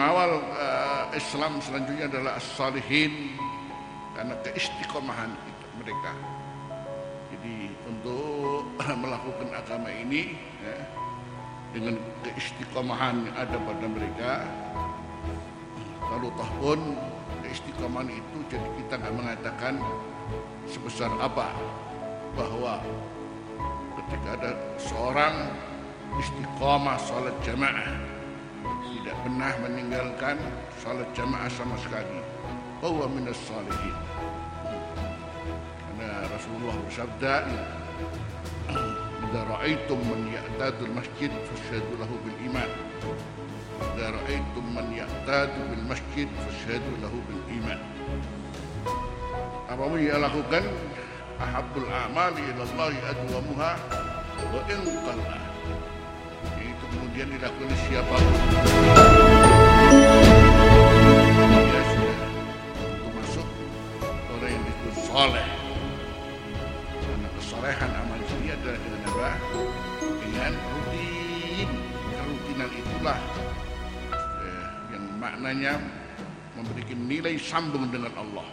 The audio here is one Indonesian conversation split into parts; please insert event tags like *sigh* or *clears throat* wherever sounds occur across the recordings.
pengawal uh, Islam selanjutnya adalah as-salihin karena keistiqomahan mereka. Jadi untuk *laughs* melakukan agama ini ya, dengan keistiqomahan yang ada pada mereka, lalu toh pun keistiqomahan itu jadi kita nggak mengatakan sebesar apa bahwa ketika ada seorang istiqomah salat jamaah tidak pernah meninggalkan salat jamaah sama sekali. Bahwa minas salihin. Karena Rasulullah bersabda, إذا رأيتم من يعتاد المسجد فاشهدوا له بالإيمان إذا رأيتم من يعتاد بالمسجد فاشهدوا له بالإيمان Apa yang ia lakukan ahabul amali ilallah adwamuha Wa inqal'ah kemudian dilakukan siapa pun. Dia sudah termasuk orang yang disebut soleh. Karena kesolehan amal ini adalah dengan apa? dengan rutin. Kerutinan itulah eh, yang maknanya memberikan nilai sambung dengan Allah.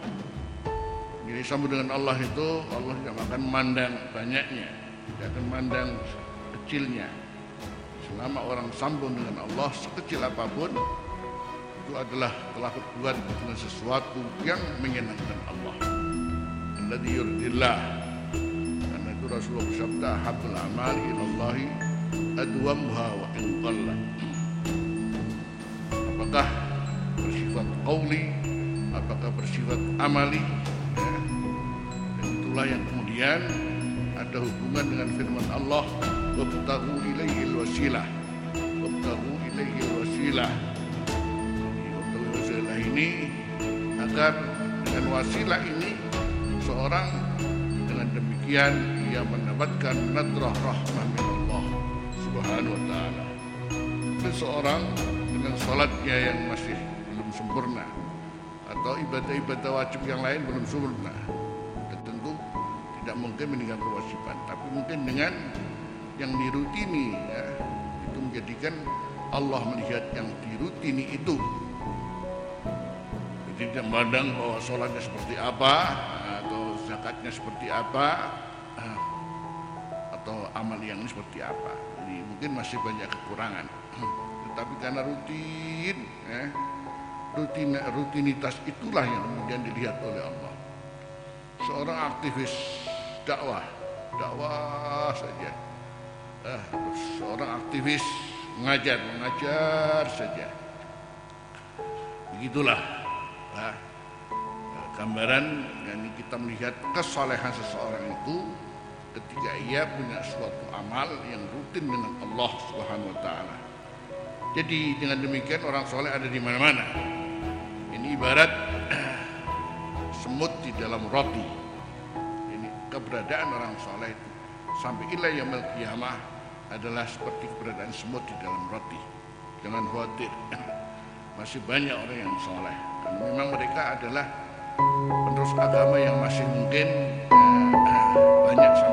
Nilai sambung dengan Allah itu Allah tidak akan memandang banyaknya. Tidak akan memandang kecilnya selama orang sambung dengan Allah sekecil apa pun itu adalah telah berbuat dengan sesuatu yang menyenangkan Allah. Alladzi yurdillah. Karena itu Rasulullah bersabda habul amali ilallahi adwamuha wa in qalla apakah bersifat qauli apakah bersifat amali? Ya. itulah yang kemudian ada hubungan dengan firman Allah ilaihi wasilah. Wabtaghu ilaihi wasilah. Wabtaghu wasilah ini agar dengan wasilah ini seorang dengan demikian ia mendapatkan nadrah rahmah min Allah subhanahu wa ta'ala. Seseorang dengan salatnya yang masih belum sempurna atau ibadah-ibadah wajib yang lain belum sempurna tentu tidak mungkin meninggalkan kewajiban tapi mungkin dengan yang dirutini ya, itu menjadikan Allah melihat yang dirutini itu. Jadi tidak memandang bahwa sholatnya seperti apa atau zakatnya seperti apa atau amal yang ini seperti apa. Jadi mungkin masih banyak kekurangan. Tetapi karena rutin ya, rutin rutinitas itulah yang kemudian dilihat oleh Allah. Seorang aktivis dakwah dakwah saja eh, seorang aktivis mengajar mengajar saja begitulah nah, gambaran yang kita melihat kesalehan seseorang itu ketika ia punya suatu amal yang rutin dengan Allah Subhanahu wa taala. Jadi dengan demikian orang soleh ada di mana-mana. Ini ibarat *clears throat* semut di dalam roti. Ini keberadaan orang soleh itu sampai ilah yang kiamah adalah seperti keberadaan semut di dalam roti. Jangan khawatir. *clears throat* Masih banyak orang yang soleh. Karena memang mereka adalah penerus agama yang masih mungkin eh, banyak sampai